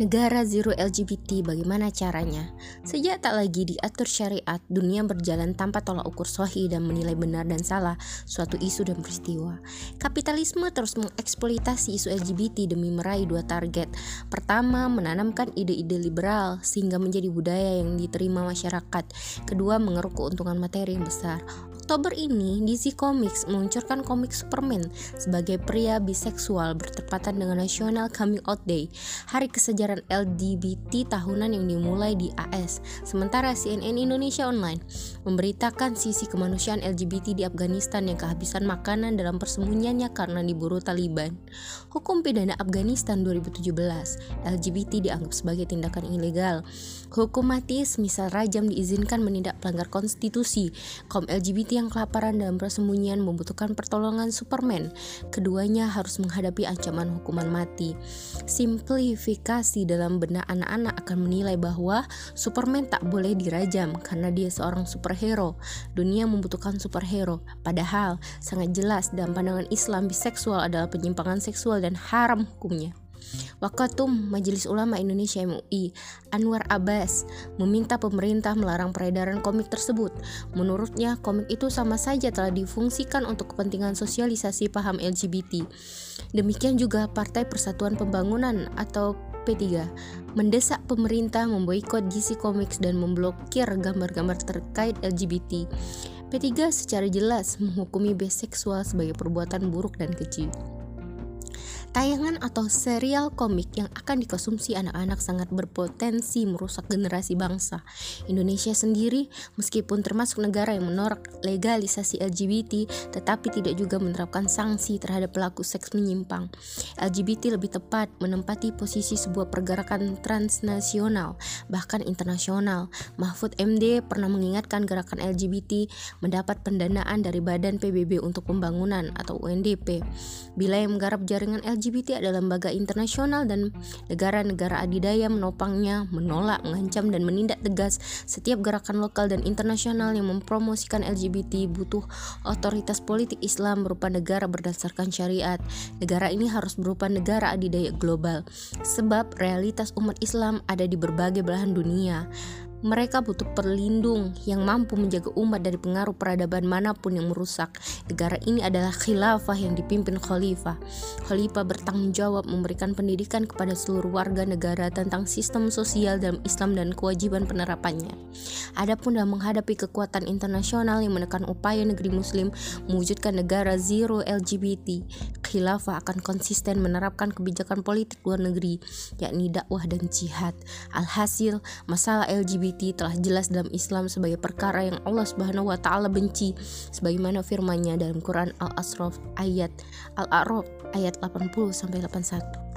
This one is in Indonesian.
Negara zero LGBT bagaimana caranya? Sejak tak lagi diatur syariat, dunia berjalan tanpa tolak ukur sohi dan menilai benar dan salah suatu isu dan peristiwa. Kapitalisme terus mengeksploitasi isu LGBT demi meraih dua target. Pertama, menanamkan ide-ide liberal sehingga menjadi budaya yang diterima masyarakat. Kedua, mengeruk keuntungan materi yang besar. Oktober ini, DC Comics meluncurkan komik Superman sebagai pria biseksual bertepatan dengan National Coming Out Day, hari kesejaran LGBT tahunan yang dimulai di AS. Sementara CNN Indonesia Online memberitakan sisi kemanusiaan LGBT di Afghanistan yang kehabisan makanan dalam persembunyiannya karena diburu Taliban. Hukum pidana Afghanistan 2017, LGBT dianggap sebagai tindakan ilegal. Hukum mati semisal rajam diizinkan menindak pelanggar konstitusi. Kaum LGBT yang kelaparan dalam persembunyian membutuhkan pertolongan Superman. Keduanya harus menghadapi ancaman hukuman mati. Simplifikasi dalam benak anak-anak akan menilai bahwa Superman tak boleh dirajam karena dia seorang superhero. Dunia membutuhkan superhero. Padahal sangat jelas dalam pandangan Islam biseksual adalah penyimpangan seksual dan haram hukumnya. Wakatum Majelis Ulama Indonesia MUI Anwar Abbas meminta pemerintah melarang peredaran komik tersebut. Menurutnya, komik itu sama saja telah difungsikan untuk kepentingan sosialisasi paham LGBT. Demikian juga Partai Persatuan Pembangunan atau P3 mendesak pemerintah memboikot GC Comics dan memblokir gambar-gambar terkait LGBT. P3 secara jelas menghukumi biseksual sebagai perbuatan buruk dan keji. Tayangan atau serial komik yang akan dikonsumsi anak-anak sangat berpotensi merusak generasi bangsa. Indonesia sendiri, meskipun termasuk negara yang menolak legalisasi LGBT, tetapi tidak juga menerapkan sanksi terhadap pelaku seks menyimpang. LGBT lebih tepat menempati posisi sebuah pergerakan transnasional, bahkan internasional. Mahfud MD pernah mengingatkan gerakan LGBT mendapat pendanaan dari Badan PBB untuk Pembangunan atau UNDP. Bila yang menggarap jaringan LGBT LGBT adalah lembaga internasional dan negara-negara adidaya menopangnya, menolak, mengancam, dan menindak tegas setiap gerakan lokal dan internasional yang mempromosikan LGBT butuh otoritas politik Islam berupa negara berdasarkan syariat. Negara ini harus berupa negara adidaya global, sebab realitas umat Islam ada di berbagai belahan dunia. Mereka butuh perlindung yang mampu menjaga umat dari pengaruh peradaban mana pun yang merusak. Negara ini adalah khilafah yang dipimpin khalifah. Khalifah bertanggung jawab memberikan pendidikan kepada seluruh warga negara tentang sistem sosial dalam Islam dan kewajiban penerapannya. Adapun dalam menghadapi kekuatan internasional yang menekan upaya negeri muslim mewujudkan negara zero LGBT, khilafah akan konsisten menerapkan kebijakan politik luar negeri, yakni dakwah dan jihad. Alhasil, masalah LGBT telah jelas dalam Islam sebagai perkara yang Allah Subhanahu wa taala benci sebagaimana firman-Nya dalam Quran Al-Asraf ayat Al-A'raf ayat 80 sampai 81.